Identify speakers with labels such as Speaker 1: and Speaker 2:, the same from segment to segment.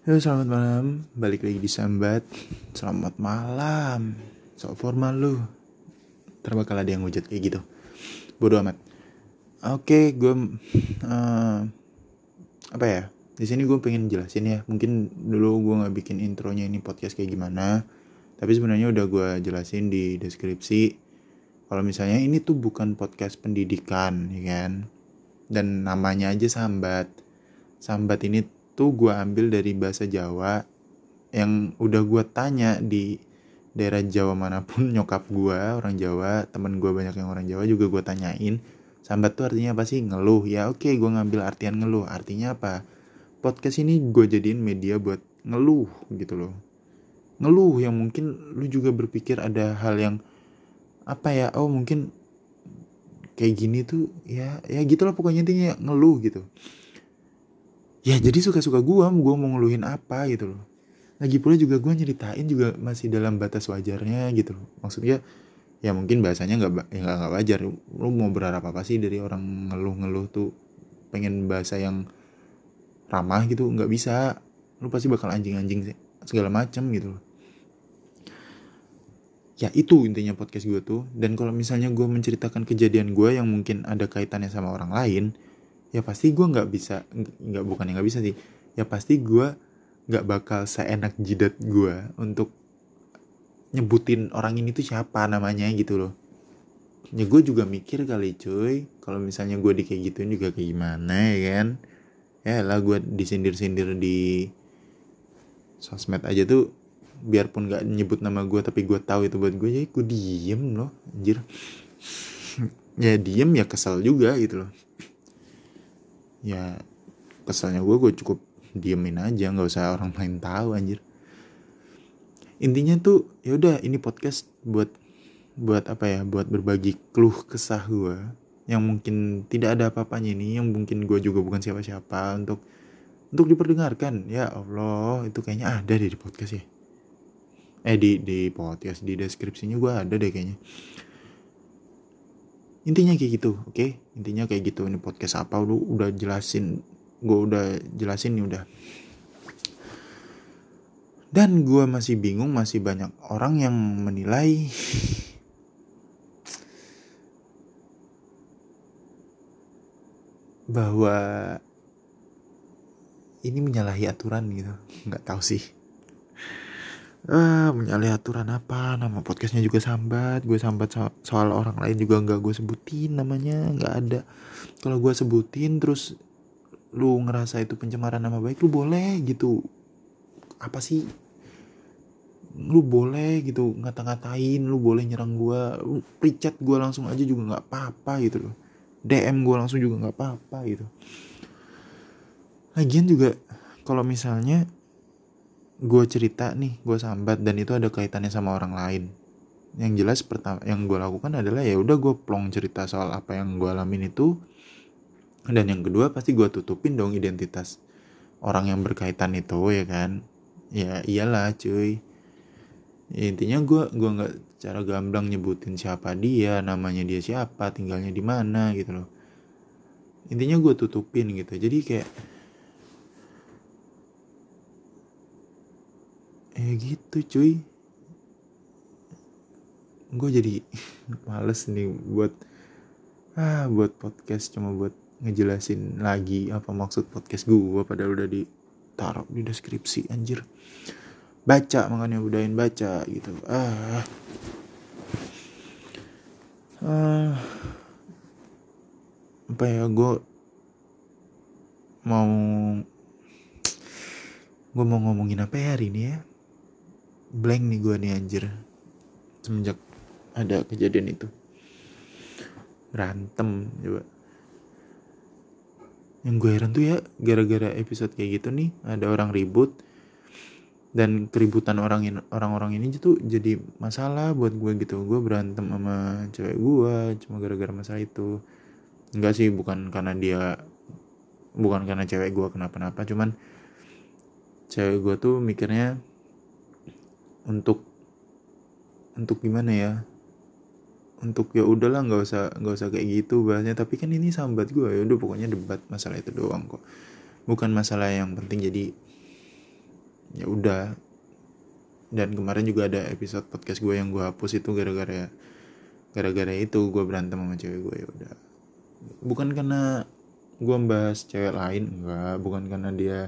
Speaker 1: Halo selamat malam. Balik lagi di Sambat. Selamat malam. So formal lu. Ntar bakal ada yang hujat kayak gitu. Bodo amat. Oke gue uh, Apa ya? Di sini gue pengen jelasin ya. Mungkin dulu gue nggak bikin intronya ini podcast kayak gimana. Tapi sebenarnya udah gue jelasin di deskripsi. Kalau misalnya ini tuh bukan podcast pendidikan ya kan? Dan namanya aja sambat. Sambat ini tuh gue ambil dari bahasa Jawa yang udah gue tanya di daerah Jawa mana pun nyokap gue orang Jawa temen gue banyak yang orang Jawa juga gue tanyain sambat tuh artinya apa sih? Ngeluh. Ya oke gue ngambil artian ngeluh. Artinya apa? Podcast ini gue jadiin media buat ngeluh gitu loh. Ngeluh yang mungkin lu juga berpikir ada hal yang apa ya oh mungkin kayak gini tuh ya ya gitulah pokoknya intinya ngeluh gitu ya jadi suka-suka gue gue mau ngeluhin apa gitu loh. Lagi pula juga gue nyeritain juga masih dalam batas wajarnya gitu loh. Maksudnya ya mungkin bahasanya nggak ya wajar. Lu mau berharap apa sih dari orang ngeluh-ngeluh tuh? Pengen bahasa yang ramah gitu nggak bisa. Lu pasti bakal anjing-anjing segala macam gitu loh. Ya itu intinya podcast gue tuh. Dan kalau misalnya gue menceritakan kejadian gue yang mungkin ada kaitannya sama orang lain ya pasti gue nggak bisa nggak bukan yang nggak bisa sih. Ya pasti gue nggak bakal seenak jidat gue untuk nyebutin orang ini tuh siapa namanya gitu loh. Ya gue juga mikir kali cuy. Kalau misalnya gue di kayak gituin juga kayak gimana ya kan? Ya lah gue disindir-sindir di sosmed aja tuh biarpun gak nyebut nama gue tapi gue tahu itu buat gue ya gue diem loh anjir. Ya diem ya kesel juga gitu loh ya keselnya gue gue cukup diemin aja nggak usah orang lain tahu anjir. Intinya tuh ya udah ini podcast buat buat apa ya buat berbagi keluh kesah gue yang mungkin tidak ada apa-apanya ini yang mungkin gue juga bukan siapa-siapa untuk untuk diperdengarkan. Ya Allah itu kayaknya ada deh di podcast ya. Eh di di podcast di deskripsinya gue ada deh kayaknya intinya kayak gitu oke? Okay? intinya kayak gitu ini podcast apa? Lu udah jelasin gue udah jelasin nih udah. Dan gue masih bingung masih banyak orang yang menilai. Bahwa ini menyalahi aturan gitu nggak tahu sih ah menyalahi aturan apa? Nama podcastnya juga sambat. Gue sambat so soal orang lain juga nggak gue sebutin namanya nggak ada. Kalau gue sebutin terus lu ngerasa itu pencemaran nama baik lu boleh gitu. Apa sih? Lu boleh gitu ngata-ngatain lu boleh nyerang gue lu gue langsung aja juga nggak apa-apa gitu loh. DM gue langsung juga nggak apa-apa gitu. Lagian juga kalau misalnya gue cerita nih gue sambat dan itu ada kaitannya sama orang lain. Yang jelas pertama yang gue lakukan adalah ya udah gue plong cerita soal apa yang gue alamin itu dan yang kedua pasti gue tutupin dong identitas orang yang berkaitan itu ya kan? Ya iyalah cuy. Ya, intinya gue gue nggak cara gamblang nyebutin siapa dia namanya dia siapa tinggalnya di mana gitu loh. Intinya gue tutupin gitu. Jadi kayak ya gitu cuy. Gue jadi males nih buat ah buat podcast cuma buat ngejelasin lagi apa maksud podcast gue padahal udah ditaruh di deskripsi anjir. Baca makanya budain baca gitu. Ah. Uh, apa ya gue mau gue mau ngomongin apa ya hari ini ya blank nih gue nih anjir. Semenjak ada kejadian itu. Berantem coba. Yang gue heran tuh ya gara-gara episode kayak gitu nih ada orang ribut. Dan keributan orang orang-orang ini tuh jadi masalah buat gue gitu. Gue berantem sama cewek gue cuma gara-gara masalah itu. Enggak sih bukan karena dia bukan karena cewek gue kenapa-napa cuman cewek gue tuh mikirnya untuk untuk gimana ya? Untuk ya udahlah nggak usah nggak usah kayak gitu bahasnya. Tapi kan ini sambat gue ya. Udah pokoknya debat masalah itu doang kok. Bukan masalah yang penting. Jadi ya udah. Dan kemarin juga ada episode podcast gue yang gue hapus itu gara-gara gara-gara itu gue berantem sama cewek gue ya udah. Bukan karena gue membahas cewek lain enggak. Bukan karena dia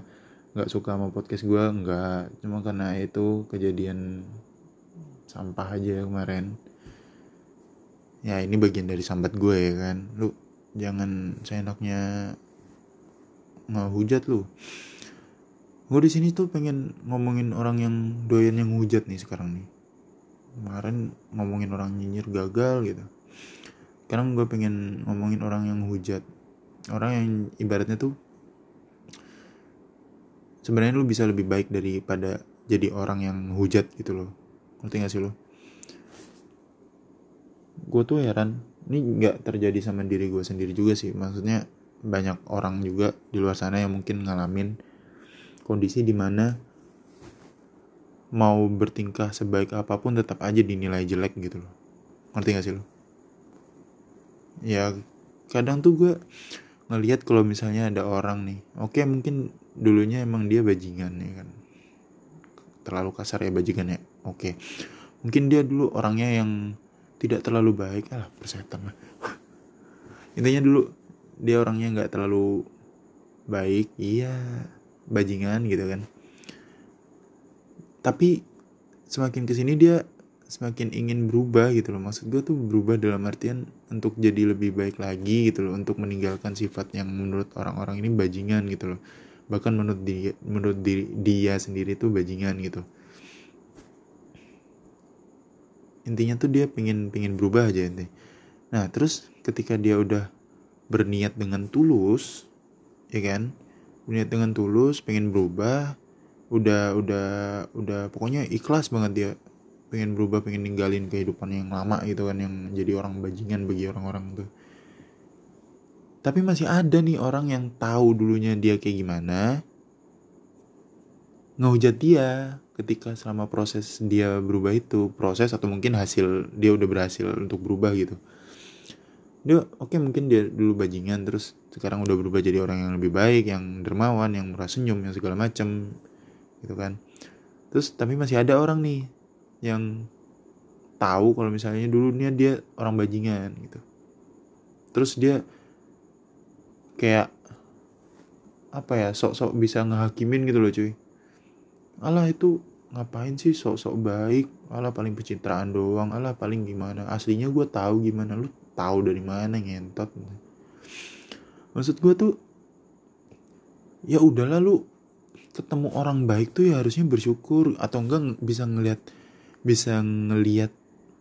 Speaker 1: nggak suka sama podcast gue enggak cuma karena itu kejadian sampah aja kemarin. Ya ini bagian dari sambat gue ya kan. Lu jangan seenaknya ngehujat lu. Gue di sini tuh pengen ngomongin orang yang doyan yang hujat nih sekarang nih. Kemarin ngomongin orang nyinyir gagal gitu. Sekarang gue pengen ngomongin orang yang hujat orang yang ibaratnya tuh sebenarnya lu bisa lebih baik daripada jadi orang yang hujat gitu loh. Ngerti gak sih lo gue tuh heran ini nggak terjadi sama diri gue sendiri juga sih. Maksudnya banyak orang juga di luar sana yang mungkin ngalamin kondisi di mana mau bertingkah sebaik apa pun tetap aja dinilai jelek gitu loh. Ngerti gak sih lo ya kadang tuh gue ngelihat kalau misalnya ada orang nih oke mungkin dulunya emang dia bajingan ya kan. Terlalu kasar ya bajingan ya oke. Mungkin dia dulu orangnya yang tidak terlalu baik. Lah persetan lah. Intinya dulu dia orangnya nggak terlalu baik. Iya bajingan gitu kan. Tapi semakin ke sini dia semakin ingin berubah gitu loh. Maksud gue tuh berubah dalam artian untuk jadi lebih baik lagi gitu loh. Untuk meninggalkan sifat yang menurut orang-orang ini bajingan gitu loh bahkan menurut dia menurut diri dia sendiri tuh bajingan gitu. Intinya tuh dia pengen pengen berubah aja ente nah terus ketika dia udah berniat dengan tulus ya kan? Berniat dengan tulus pengen berubah udah udah udah pokoknya ikhlas banget dia. Pengen berubah pengen ninggalin kehidupan yang lama gitu kan yang jadi orang bajingan bagi orang-orang tuh tapi masih ada nih orang yang tahu dulunya dia kayak gimana. Ngehujat dia ketika selama proses dia berubah itu proses atau mungkin hasil dia udah berhasil untuk berubah gitu. Dia oke okay, mungkin dia dulu bajingan terus sekarang udah berubah jadi orang yang lebih baik yang dermawan yang murah senyum yang segala macem gitu kan. Terus tapi masih ada orang nih yang tahu kalau misalnya dulunya dia orang bajingan gitu. Terus dia kayak apa ya sok-sok bisa ngehakimin gitu loh cuy. Allah itu ngapain sih sok-sok baik? Allah paling pencitraan doang. Allah paling gimana? Aslinya gue tahu gimana. Lu tahu dari mana ngentot? Maksud gue tuh ya udahlah lu ketemu orang baik tuh ya harusnya bersyukur. Atau enggak bisa ngelihat bisa ngeliat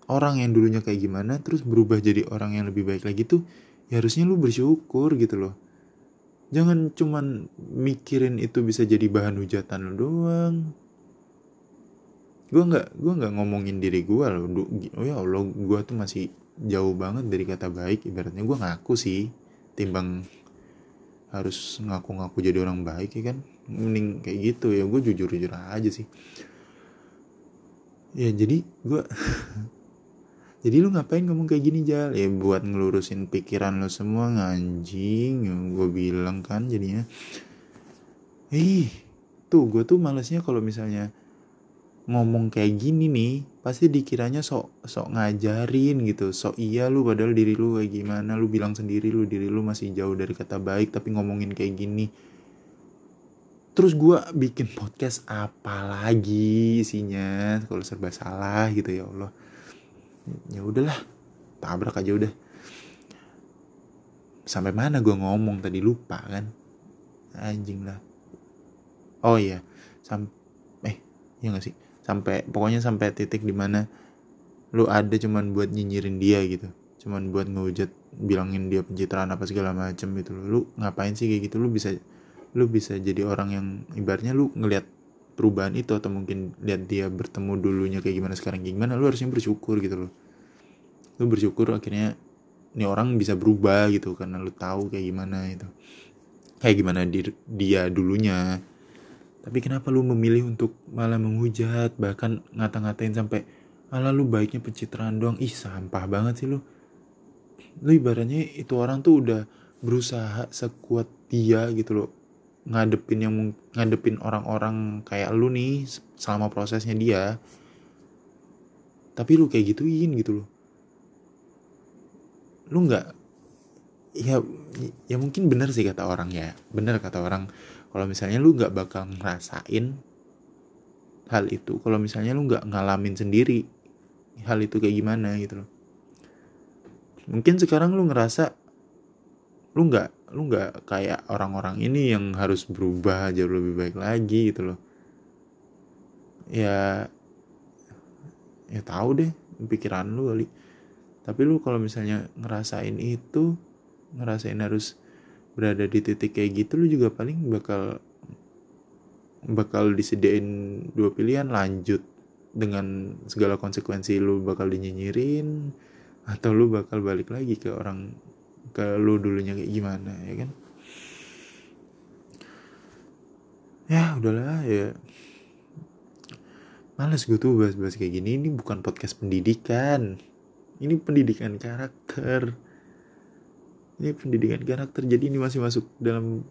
Speaker 1: orang yang dulunya kayak gimana terus berubah jadi orang yang lebih baik lagi tuh ya harusnya lu bersyukur gitu loh jangan cuman mikirin itu bisa jadi bahan hujatan lo doang. Gue nggak gue nggak ngomongin diri gue loh. Oh ya allah gue tuh masih jauh banget dari kata baik. Ibaratnya gue ngaku sih timbang harus ngaku-ngaku jadi orang baik ya kan? Mending kayak gitu ya. Gue jujur-jujur aja sih. Ya jadi gue jadi lu ngapain ngomong kayak gini Jal? Ya buat ngelurusin pikiran lo semua nganjing gue bilang kan jadinya. Ih tuh gue tuh malesnya kalau misalnya ngomong kayak gini nih pasti dikiranya sok sok ngajarin gitu. Sok iya lu padahal diri lu kayak gimana. Lu bilang sendiri lu diri lu masih jauh dari kata baik tapi ngomongin kayak gini. Terus gue bikin podcast apa lagi isinya? Kalau serba salah gitu ya Allah ya udahlah tabrak aja udah. Sampai mana gue ngomong tadi lupa kan? Anjing lah. Oh iya sam eh ya gak sih? Sampai pokoknya sampai titik di mana lu ada cuman buat nyinyirin dia gitu. Cuman buat ngehujat bilangin dia pencitraan apa segala macem gitu lu ngapain sih kayak gitu? Lu bisa lu bisa jadi orang yang ibaratnya lu ngelihat perubahan itu atau mungkin lihat dia bertemu dulunya kayak gimana sekarang kayak gimana lu harusnya bersyukur gitu loh. Lu bersyukur akhirnya ini orang bisa berubah gitu karena lu tahu kayak gimana itu. Kayak gimana di, dia dulunya. Tapi kenapa lu memilih untuk malah menghujat bahkan ngata-ngatain sampai malah lu baiknya pencitraan doang. Ih sampah banget sih lu. Lu ibaratnya itu orang tuh udah berusaha sekuat dia gitu loh ngadepin yang ngadepin orang-orang kayak lu nih selama prosesnya dia. Tapi lu kayak gituin gitu loh. Lu nggak ya ya mungkin bener sih kata orang ya. Bener kata orang. Kalau misalnya lu nggak bakal ngerasain hal itu kalau misalnya lu nggak ngalamin sendiri hal itu kayak gimana gitu loh. Mungkin sekarang lu ngerasa lu nggak lu nggak kayak orang-orang ini yang harus berubah jauh lebih baik lagi gitu loh. Ya ya tahu deh pikiran lu kali. Tapi lu kalau misalnya ngerasain itu ngerasain harus berada di titik kayak gitu lu juga paling bakal bakal disediain dua pilihan lanjut dengan segala konsekuensi lu bakal dinyinyirin atau lu bakal balik lagi ke orang ke lu dulunya kayak gimana ya kan? Ya udahlah ya. Males gue tuh bahas-bahas kayak gini. Ini bukan podcast pendidikan. Ini pendidikan karakter. Ini pendidikan karakter. Jadi ini masih masuk dalam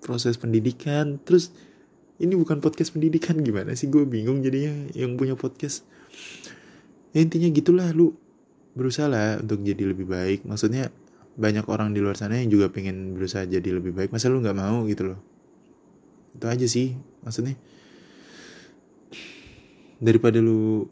Speaker 1: proses pendidikan. Terus ini bukan podcast pendidikan. Gimana sih? Gue bingung jadinya yang punya podcast. Ya, intinya gitulah lu berusaha lah untuk jadi lebih baik. Maksudnya banyak orang di luar sana yang juga pengen berusaha jadi lebih baik masa lu nggak mau gitu loh? Itu aja sih maksudnya. Daripada lu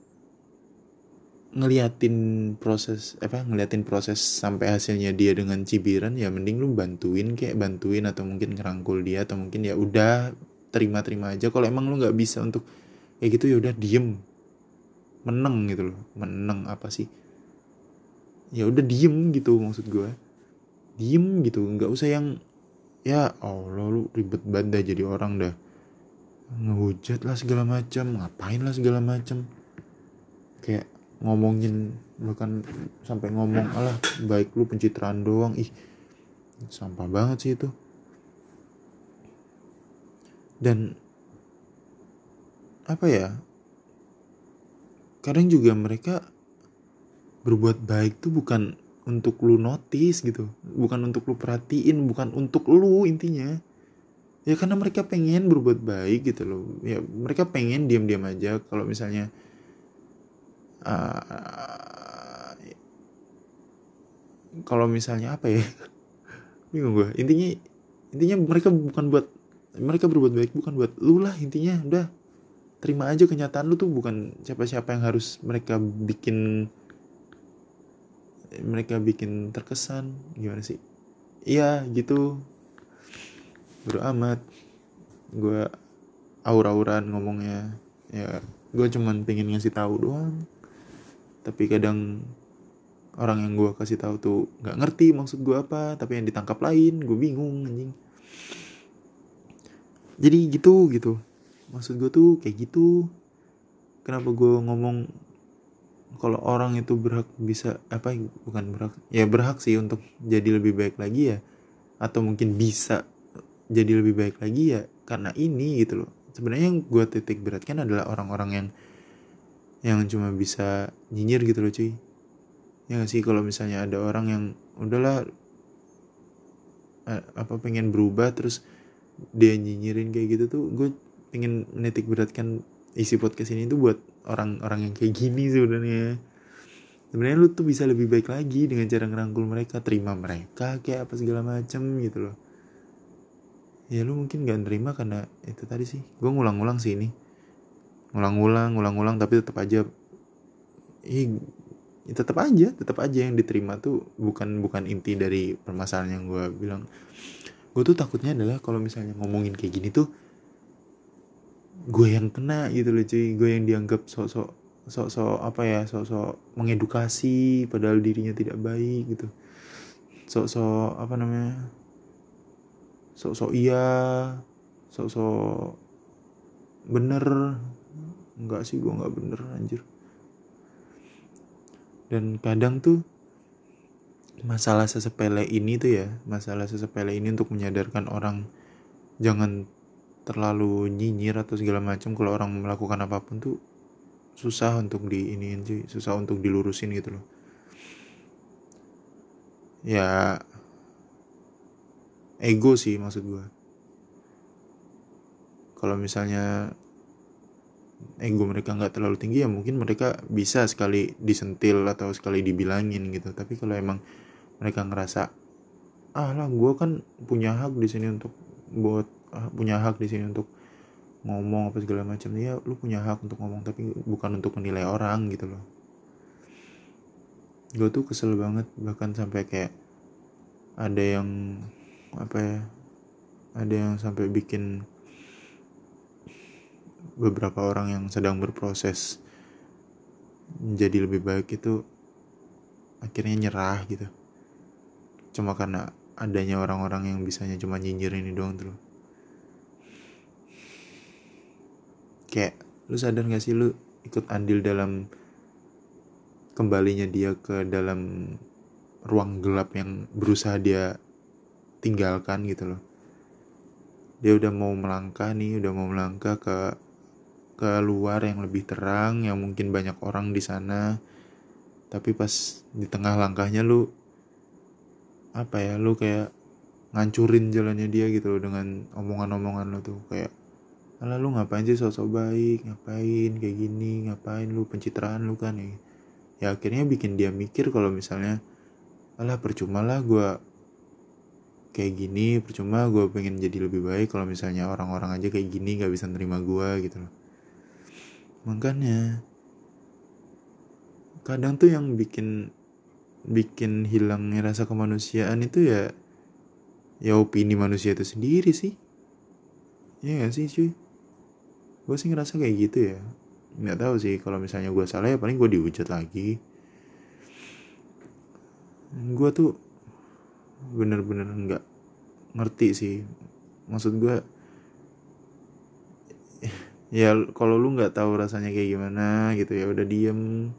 Speaker 1: ngeliatin proses apa ngeliatin proses sampai hasilnya dia dengan cibiran ya mending lu bantuin kayak bantuin atau mungkin ngerangkul dia atau mungkin ya udah terima-terima aja. Kalau emang lu nggak bisa untuk kayak gitu ya udah diem. Meneng gitu loh. Meneng apa sih? Ya udah diem gitu maksud gue diem gitu. Nggak usah yang ya Allah lu ribet banget dah jadi orang dah. Ngehujat lah segala macam ngapain lah segala macam. Kayak ngomongin bahkan sampai ngomong alah baik lu pencitraan doang. Ih sampah banget sih itu. Dan apa ya kadang juga mereka berbuat baik tuh bukan untuk lu notice gitu. Bukan untuk lu perhatiin bukan untuk lu intinya. Ya karena mereka pengen berbuat baik gitu loh. Ya mereka pengen diam-diam aja. Kalau misalnya uh, kalau misalnya apa ya? Bingung gue intinya intinya mereka bukan buat mereka berbuat baik bukan buat lu lah intinya. Udah terima aja kenyataan lu tuh bukan siapa-siapa yang harus mereka bikin mereka bikin terkesan gimana sih? Iya gitu. Bro amat. Gue aur-auran ngomongnya. Ya gue cuman pengen ngasih tahu doang. Tapi kadang orang yang gue kasih tahu tuh nggak ngerti maksud gue apa tapi yang ditangkap lain gue bingung anjing. Jadi gitu gitu. Maksud gue tuh kayak gitu. Kenapa gue ngomong kalau orang itu berhak bisa apa bukan berhak ya berhak sih untuk jadi lebih baik lagi ya. Atau mungkin bisa jadi lebih baik lagi ya karena ini gitu loh. Sebenarnya yang gue titik beratkan adalah orang-orang yang yang cuma bisa nyinyir gitu loh cuy. Ya gak sih? Kalau misalnya ada orang yang udahlah eh, apa pengen berubah terus dia nyinyirin kayak gitu tuh gue pengen menitik beratkan isi podcast ini tuh buat orang-orang yang kayak gini sebenarnya. Sebenarnya lu tuh bisa lebih baik lagi dengan cara ngerangkul mereka terima mereka kayak apa segala macem gitu loh. Ya lu mungkin gak nerima karena itu tadi sih. Gue ngulang-ngulang sih ini. Ngulang-ngulang ngulang-ngulang tapi tetap aja. Ih ya tetap aja tetap aja yang diterima tuh bukan bukan inti dari permasalahan yang gue bilang. Gue tuh takutnya adalah kalau misalnya ngomongin kayak gini tuh gue yang kena gitu loh cuy. Gue yang dianggap sok-sok sok-sok apa ya sok-sok mengedukasi padahal dirinya tidak baik gitu. Sok-sok apa namanya sok-sok iya sok-sok bener. Enggak sih gue nggak bener anjir. Dan kadang tuh masalah sesepele ini tuh ya masalah sesepele ini untuk menyadarkan orang jangan terlalu nyinyir atau segala macam kalau orang melakukan apa pun tuh susah untuk di ini sih susah untuk dilurusin gitu loh. Ya ego sih maksud gue kalau misalnya ego mereka nggak terlalu tinggi ya mungkin mereka bisa sekali disentil atau sekali dibilangin gitu. Tapi kalau emang mereka ngerasa ah lah gue kan punya hak di sini untuk buat punya hak di sini untuk ngomong apa segala macam. Ya lu punya hak untuk ngomong tapi bukan untuk menilai orang gitu loh. Gue tuh kesel banget bahkan sampai kayak ada yang apa ya ada yang sampai bikin beberapa orang yang sedang berproses menjadi lebih baik itu akhirnya nyerah gitu. Cuma karena adanya orang-orang yang bisanya cuma nyinyir ini doang tuh kayak lu sadar gak sih lu ikut andil dalam kembalinya dia ke dalam ruang gelap yang berusaha dia tinggalkan gitu loh. Dia udah mau melangkah nih udah mau melangkah ke ke luar yang lebih terang yang mungkin banyak orang di sana. Tapi pas di tengah langkahnya lu apa ya lu kayak ngancurin jalannya dia gitu loh dengan omongan-omongan lo tuh. Kayak Alah lu ngapain sih sosok baik? Ngapain kayak gini? Ngapain lu? Pencitraan lu kan ya. Ya akhirnya bikin dia mikir kalau misalnya alah percuma lah gue kayak gini percuma gue pengen jadi lebih baik kalau misalnya orang-orang aja kayak gini nggak bisa nerima gue gitu loh. Makanya kadang tuh yang bikin bikin hilangnya rasa kemanusiaan itu ya ya opini manusia itu sendiri sih. Ya gak sih cuy gue sih ngerasa kayak gitu ya. Nggak tahu sih kalau misalnya gue salah ya paling gue dihujat lagi. Gue tuh bener-bener nggak ngerti sih. Maksud gue ya kalau lu nggak tahu rasanya kayak gimana gitu ya udah diem.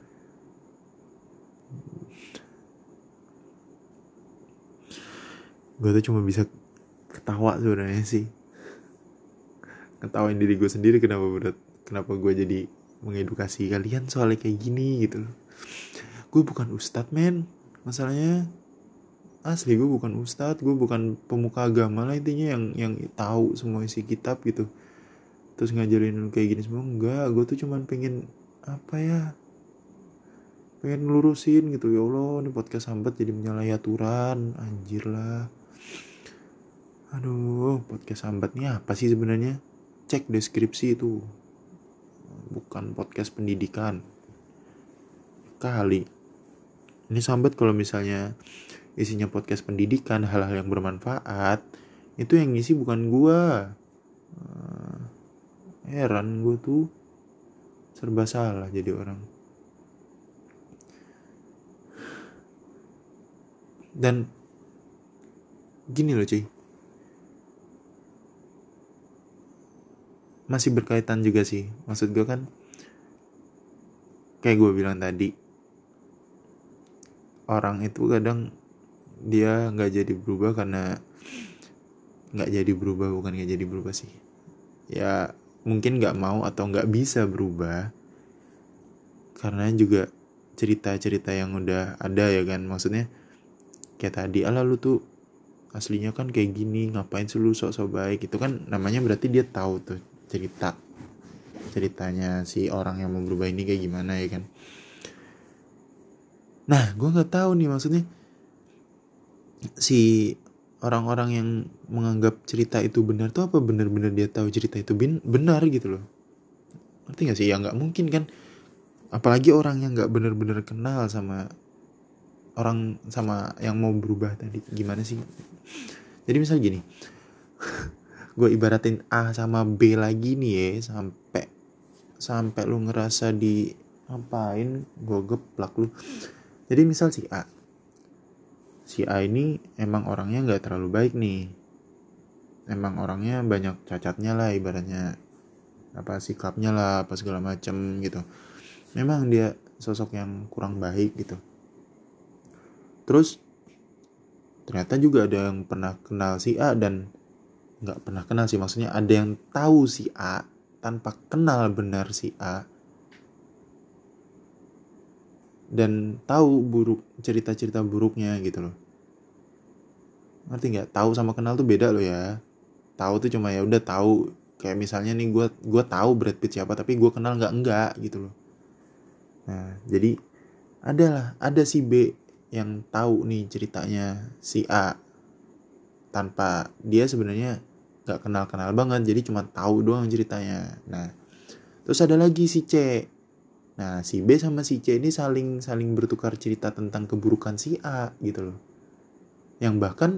Speaker 1: Gue tuh cuma bisa ketawa sebenarnya sih ketawain diri gue sendiri kenapa berat kenapa gue jadi mengedukasi kalian soalnya kayak gini gitu loh. Gue bukan ustadz men. Masalahnya asli gue bukan ustadz gue bukan pemuka agama lah intinya yang yang tahu semua isi kitab gitu. Terus ngajarin kayak gini semua enggak. Gue tuh cuman pengen apa ya pengen lurusin gitu. Ya Allah ini podcast sambat jadi menyalahi aturan. Anjir lah. Aduh podcast sambat ini apa sih sebenarnya cek deskripsi itu. Bukan podcast pendidikan. Kali. Ini sambat kalau misalnya isinya podcast pendidikan hal-hal yang bermanfaat itu yang ngisi bukan gua. Uh, heran gue tuh. Serba salah jadi orang. Dan gini loh cuy masih berkaitan juga sih. Maksud gue kan kayak gue bilang tadi orang itu kadang dia nggak jadi berubah karena nggak jadi berubah bukan nggak jadi berubah sih. Ya mungkin nggak mau atau nggak bisa berubah karena juga cerita-cerita yang udah ada ya kan. Maksudnya kayak tadi ala lu tuh aslinya kan kayak gini ngapain sih lu sok-sok baik? Itu kan namanya berarti dia tahu tuh cerita. Ceritanya si orang yang mau berubah ini kayak gimana ya kan? Nah gue nggak tahu nih maksudnya. Si orang-orang yang menganggap cerita itu benar tuh apa benar-benar dia tahu cerita itu benar gitu loh? Ngerti gak sih? Ya nggak mungkin kan? Apalagi orang yang nggak benar-benar kenal sama orang sama yang mau berubah tadi. Gimana sih? Jadi misal gini gue ibaratin A sama B lagi nih ya sampai sampai lu ngerasa di ngapain gue geplak lu. Jadi misal si A si A ini emang orangnya nggak terlalu baik nih. Emang orangnya banyak cacatnya lah ibaratnya apa sikapnya lah apa segala macem gitu. Memang dia sosok yang kurang baik gitu. Terus ternyata juga ada yang pernah kenal si A dan nggak pernah kenal sih. Maksudnya ada yang tahu si A tanpa kenal benar si A. Dan tahu buruk cerita-cerita buruknya gitu loh. Ngerti nggak? Tahu sama kenal tuh beda loh ya. Tahu tuh cuma ya udah tahu. Kayak misalnya nih gue gue tahu Brad Pitt siapa tapi gue kenal nggak enggak gitu loh. Nah jadi adalah ada si B yang tahu nih ceritanya si A tanpa dia sebenarnya nggak kenal kenal banget jadi cuma tahu doang ceritanya. Nah terus ada lagi si C. Nah si B sama si C ini saling saling bertukar cerita tentang keburukan si A gitu loh. Yang bahkan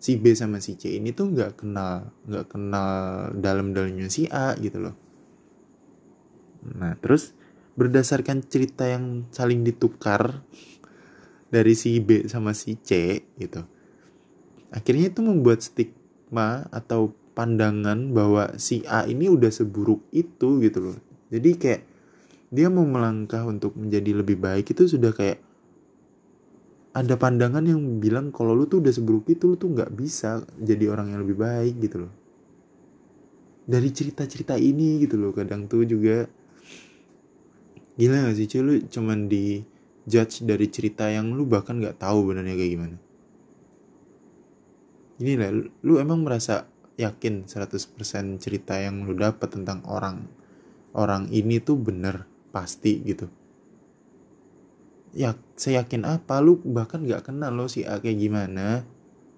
Speaker 1: si B sama si C ini tuh nggak kenal nggak kenal dalam-dalamnya si A gitu loh. Nah terus berdasarkan cerita yang saling ditukar dari si B sama si C gitu. Akhirnya itu membuat stigma atau pandangan bahwa si A ini udah seburuk itu gitu loh. Jadi kayak dia mau melangkah untuk menjadi lebih baik itu sudah kayak ada pandangan yang bilang kalau lu tuh udah seburuk itu lu tuh nggak bisa jadi orang yang lebih baik gitu loh. Dari cerita-cerita ini gitu loh kadang tuh juga gila gak sih cuy lu cuman di judge dari cerita yang lu bahkan nggak tahu benernya kayak gimana ini lah lu emang merasa yakin 100% cerita yang lu dapat tentang orang orang ini tuh bener pasti gitu? Ya saya yakin apa? Lu bahkan nggak kenal lo si A kayak gimana.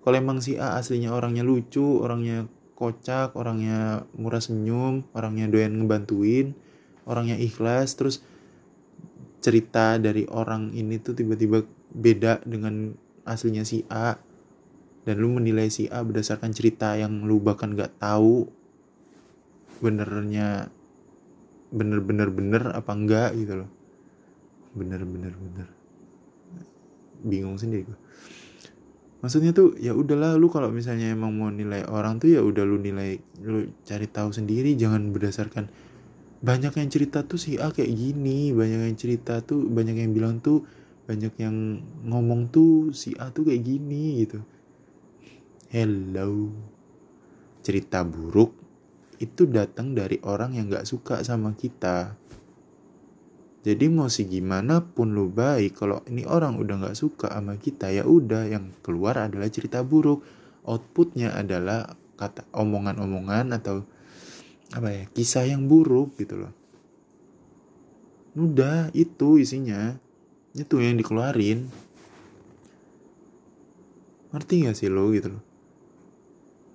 Speaker 1: Kalau emang si A aslinya orangnya lucu orangnya kocak orangnya murah senyum orangnya doyan ngebantuin orangnya ikhlas terus cerita dari orang ini tuh tiba-tiba beda dengan aslinya si A dan lu menilai si A berdasarkan cerita yang lu bahkan gak tahu benernya bener-bener bener apa enggak gitu loh. Bener-bener bener bingung sendiri gue maksudnya tuh ya udahlah lu kalau misalnya emang mau nilai orang tuh ya udah lu nilai lu cari tahu sendiri. Jangan berdasarkan banyak yang cerita tuh si A kayak gini banyak yang cerita tuh banyak yang bilang tuh banyak yang ngomong tuh si A tuh kayak gini gitu hello. Cerita buruk itu datang dari orang yang gak suka sama kita. Jadi mau sih gimana pun lu baik kalau ini orang udah gak suka sama kita ya udah yang keluar adalah cerita buruk. Outputnya adalah kata omongan-omongan atau apa ya kisah yang buruk gitu loh. Udah itu isinya. Itu yang dikeluarin. Ngerti gak sih lo gitu loh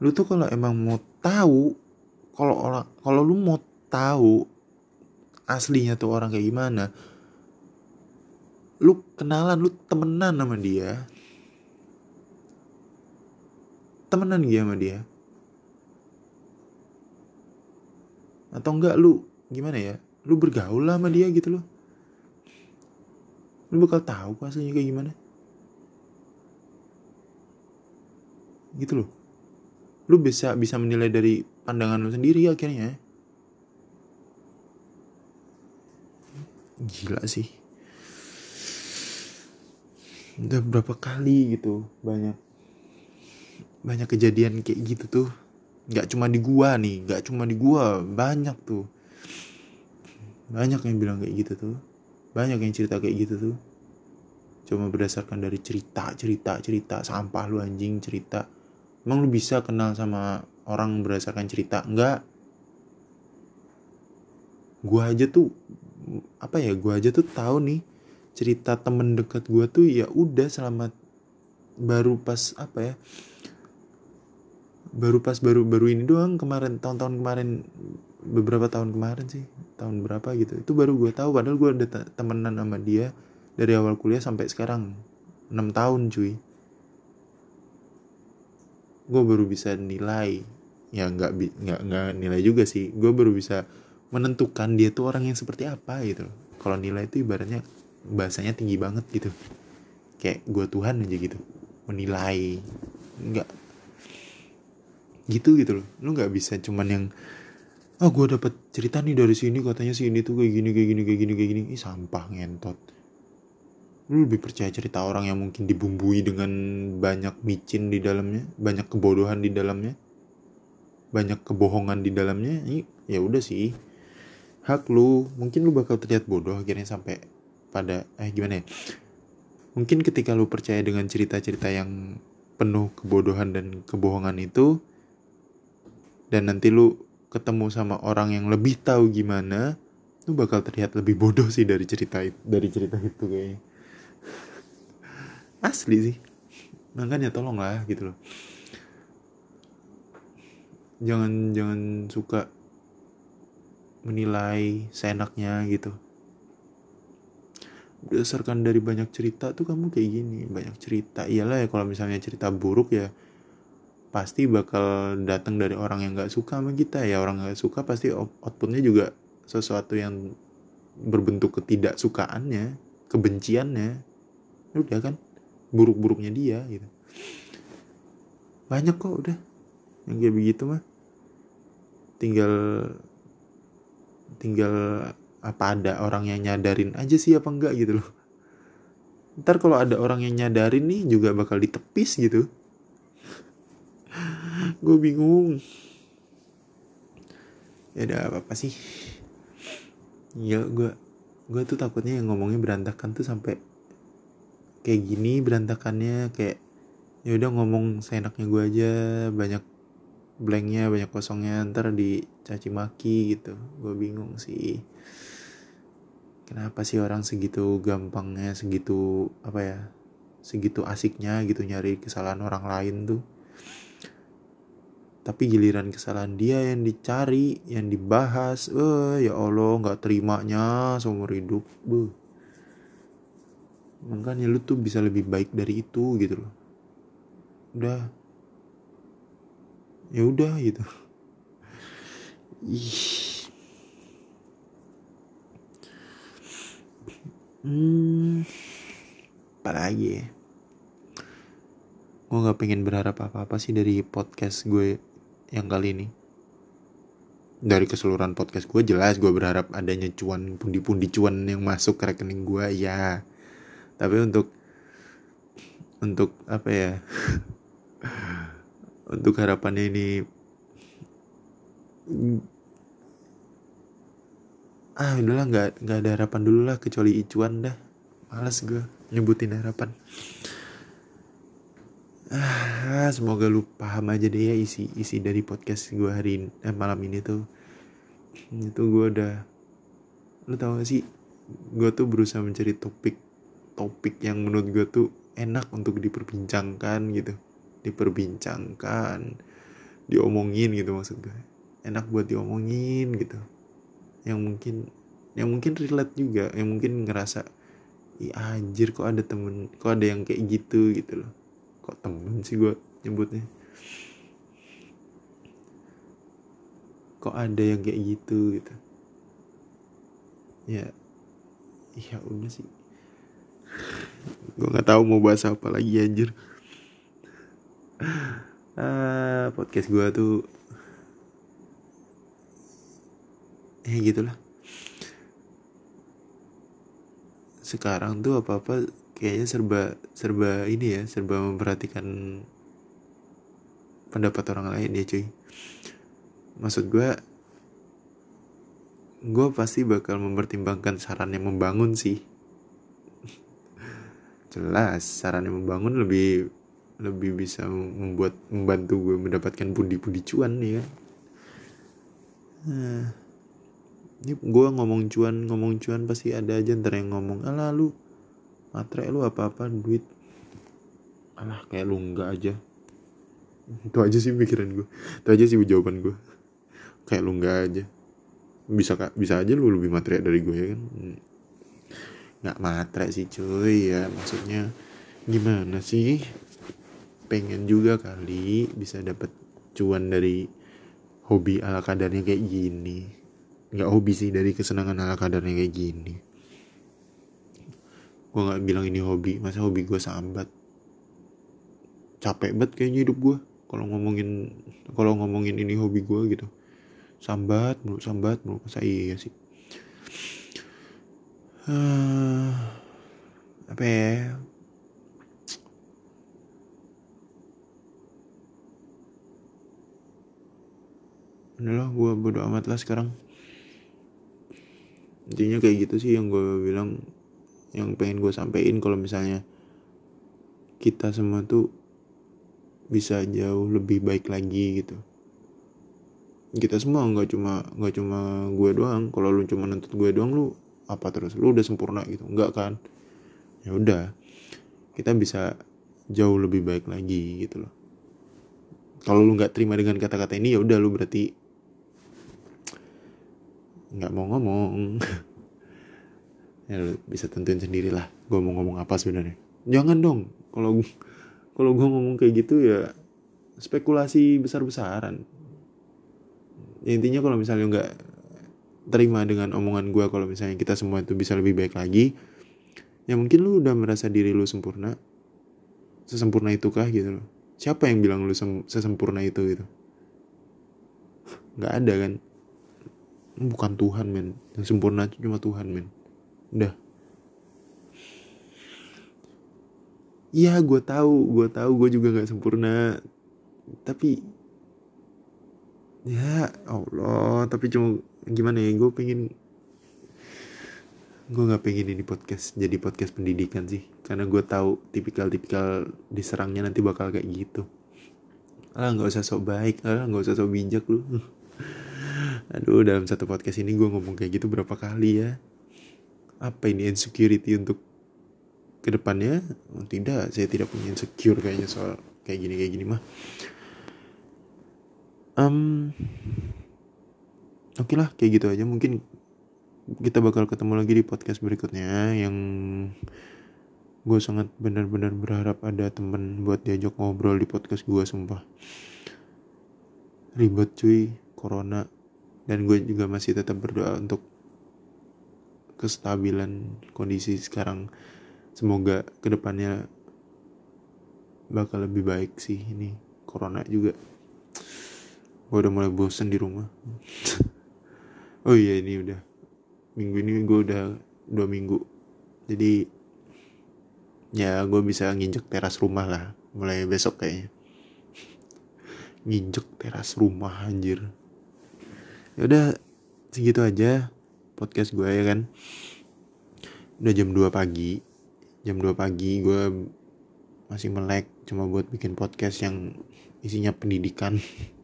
Speaker 1: lu tuh kalau emang mau tahu kalau orang kalau lu mau tahu aslinya tuh orang kayak gimana lu kenalan lu temenan sama dia temenan dia sama dia? Atau enggak lu gimana ya lu bergaul lah sama dia gitu loh. Lu bakal tahu aslinya kayak gimana. Gitu loh lu bisa bisa menilai dari pandangan lu sendiri akhirnya. Gila sih. Udah berapa kali gitu banyak banyak kejadian kayak gitu tuh. Nggak cuma di gua nih nggak cuma di gua banyak tuh. Banyak yang bilang kayak gitu tuh. Banyak yang cerita kayak gitu tuh. Cuma berdasarkan dari cerita cerita cerita. Sampah lu anjing cerita emang lu bisa kenal sama orang berdasarkan cerita? Enggak gua aja tuh apa ya gua aja tuh tahu nih cerita temen dekat gua tuh ya udah selama baru pas apa ya baru pas baru baru ini doang kemarin tahun-tahun kemarin beberapa tahun kemarin sih tahun berapa gitu. Itu baru gue tahu padahal gue udah temenan sama dia dari awal kuliah sampai sekarang 6 tahun cuy gue baru bisa nilai ya nggak nggak nggak nilai juga sih. Gue baru bisa menentukan dia tuh orang yang seperti apa gitu kalau nilai itu ibaratnya bahasanya tinggi banget gitu. Kayak gue Tuhan aja gitu menilai. Nggak. Gitu gitu loh. Lu nggak bisa cuman yang oh gue dapet cerita nih dari sini katanya sih ini tuh kayak gini kayak gini kayak gini kayak gini. Ih, sampah ngentot lu lebih percaya cerita orang yang mungkin dibumbui dengan banyak micin di dalamnya banyak kebodohan di dalamnya banyak kebohongan di dalamnya ya udah sih. Hak lu mungkin lu bakal terlihat bodoh akhirnya sampai pada eh gimana ya? Mungkin ketika lu percaya dengan cerita-cerita yang penuh kebodohan dan kebohongan itu dan nanti lu ketemu sama orang yang lebih tahu gimana lu bakal terlihat lebih bodoh sih dari cerita itu dari cerita itu kayaknya asli sih. Makanya tolong lah gitu loh. Jangan jangan suka menilai seenaknya gitu. Berdasarkan dari banyak cerita tuh kamu kayak gini banyak cerita. Iyalah ya kalau misalnya cerita buruk ya pasti bakal datang dari orang yang nggak suka sama kita ya. Orang nggak suka pasti outputnya juga sesuatu yang berbentuk ketidaksukaannya kebenciannya. Udah kan buruk-buruknya dia gitu. Banyak kok udah. Yang kayak begitu mah. Tinggal tinggal apa ada orang yang nyadarin aja sih apa enggak gitu loh. Ntar kalau ada orang yang nyadarin nih juga bakal ditepis gitu. Gue bingung. Ya ada apa apa sih. Ya gue gue tuh takutnya yang ngomongnya berantakan tuh sampai kayak gini berantakannya kayak ya udah ngomong seenaknya gue aja banyak blanknya banyak kosongnya ntar dicaci maki gitu. Gue bingung sih. Kenapa sih orang segitu gampangnya segitu apa ya segitu asiknya gitu nyari kesalahan orang lain tuh? Tapi giliran kesalahan dia yang dicari yang dibahas eh ya allah nggak terimanya seumur hidup bu makanya lu tuh bisa lebih baik dari itu gitu loh. Udah. Ya udah gitu. Ih. Hmm. Apa lagi ya? Gue nggak pengen berharap apa-apa sih dari podcast gue yang kali ini. Dari keseluruhan podcast gue jelas gue berharap adanya cuan pundi-pundi cuan yang masuk ke rekening gue ya tapi untuk untuk apa ya? Untuk harapannya ini ah udahlah nggak nggak ada harapan dulu lah kecuali icuan dah. Males gue nyebutin harapan. Ah semoga lu paham aja deh ya isi isi dari podcast gue hari ini, eh, malam ini tuh. Itu gue udah lu tau gak sih? Gue tuh berusaha mencari topik topik yang menurut gue tuh enak untuk diperbincangkan gitu. Diperbincangkan diomongin gitu maksud gue enak buat diomongin gitu. Yang mungkin yang mungkin relate juga yang mungkin ngerasa Ih anjir kok ada temen kok ada yang kayak gitu gitu loh. Kok temen sih gue nyebutnya? Kok ada yang kayak gitu gitu. Ya ya udah sih gue nggak tahu mau bahas apa lagi anjir. Ah podcast gue tuh ya gitulah. Sekarang tuh apa apa kayaknya serba serba ini ya serba memperhatikan pendapat orang lain ya cuy. Maksud gue gue pasti bakal mempertimbangkan saran yang membangun sih jelas saran yang membangun lebih lebih bisa membuat membantu gue mendapatkan pundi-pundi cuan nih kan? Nah ini gue ngomong cuan ngomong cuan pasti ada aja ntar yang ngomong alah lu matre lu apa apa duit. Alah kayak lu enggak aja. Itu aja sih pikiran gue. Itu aja sih jawaban gue. Kayak lu enggak aja. Bisa bisa aja lu lebih matre dari gue ya kan nggak matre sih cuy ya. Maksudnya gimana sih? Pengen juga kali bisa dapat cuan dari hobi ala kadarnya kayak gini. Nggak hobi sih dari kesenangan ala kadarnya kayak gini. Gue nggak bilang ini hobi. Masa hobi gue sambat? Capek banget kayaknya hidup gue kalau ngomongin kalau ngomongin ini hobi gue gitu. Sambat mulu sambat mulu. Saya iya sih uh, apa ya? Udah lah gue bodo amat lah sekarang. Intinya kayak gitu sih yang gue bilang yang pengen gue sampein kalau misalnya kita semua tuh bisa jauh lebih baik lagi gitu. Kita semua nggak cuma nggak cuma gue doang. Kalau lu cuma nuntut gue doang lu apa terus? Lu udah sempurna gitu? Nggak kan? Ya udah kita bisa jauh lebih baik lagi gitu loh. Kalau lu nggak terima dengan kata-kata ini ya udah lu berarti nggak mau ngomong. Ya lu bisa tentuin sendiri lah gue mau ngomong apa sebenarnya. Jangan dong kalau kalau gue ngomong kayak gitu ya spekulasi besar-besaran. Ya, intinya kalau misalnya nggak terima dengan omongan gue kalau misalnya kita semua itu bisa lebih baik lagi ya mungkin lu udah merasa diri lu sempurna. Sesempurna itukah gitu loh? Siapa yang bilang lu sesempurna itu gitu? Nggak ada kan? Bukan Tuhan men. Yang sempurna cuma Tuhan men. Udah. Iya gue tahu gue tahu gue juga nggak sempurna. Tapi ya Allah tapi cuma gimana ya gue pengen gue nggak pengen ini podcast jadi podcast pendidikan sih. Karena gue tahu tipikal-tipikal diserangnya nanti bakal kayak gitu. Ah nggak usah sok baik. Ah nggak usah sok bijak lu. Aduh dalam satu podcast ini gue ngomong kayak gitu berapa kali ya? Apa ini insecurity untuk ke depannya? Oh, tidak. Saya tidak punya insecure kayaknya soal kayak gini kayak gini mah. Um, oke okay lah kayak gitu aja. Mungkin kita bakal ketemu lagi di podcast berikutnya yang gue sangat benar-benar berharap ada temen buat diajak ngobrol di podcast gue sumpah. Ribet cuy. Corona. Dan gue juga masih tetap berdoa untuk kestabilan kondisi sekarang. Semoga ke depannya bakal lebih baik sih ini corona juga. Gue udah mulai bosen di rumah oh iya ini udah. Minggu ini gue udah dua minggu. Jadi ya gue bisa nginjek teras rumah lah. Mulai besok kayaknya. Nginjek teras rumah anjir. Ya udah segitu aja podcast gue ya kan? Udah jam 2 pagi. Jam 2 pagi gue masih melek cuma buat bikin podcast yang isinya pendidikan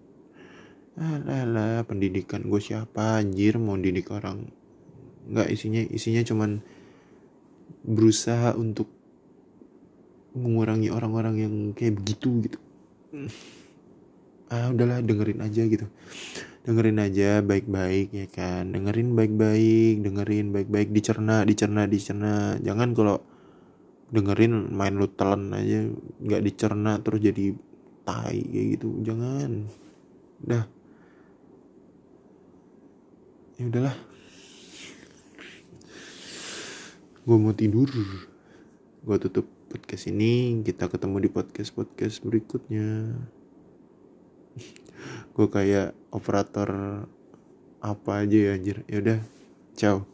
Speaker 1: alah pendidikan gue siapa? Anjir mau didik orang. Nggak isinya isinya cuman berusaha untuk mengurangi orang-orang yang kayak begitu gitu. Ah udahlah dengerin aja gitu. Dengerin aja baik-baik ya kan? Dengerin baik-baik dengerin baik-baik dicerna dicerna dicerna. Jangan kalau dengerin main lu telan aja nggak dicerna terus jadi tai kayak gitu. Jangan. Dah ya udahlah. Gue mau tidur. Gue tutup podcast ini. Kita ketemu di podcast podcast berikutnya. Gue kayak operator apa aja ya anjir. Ya udah ciao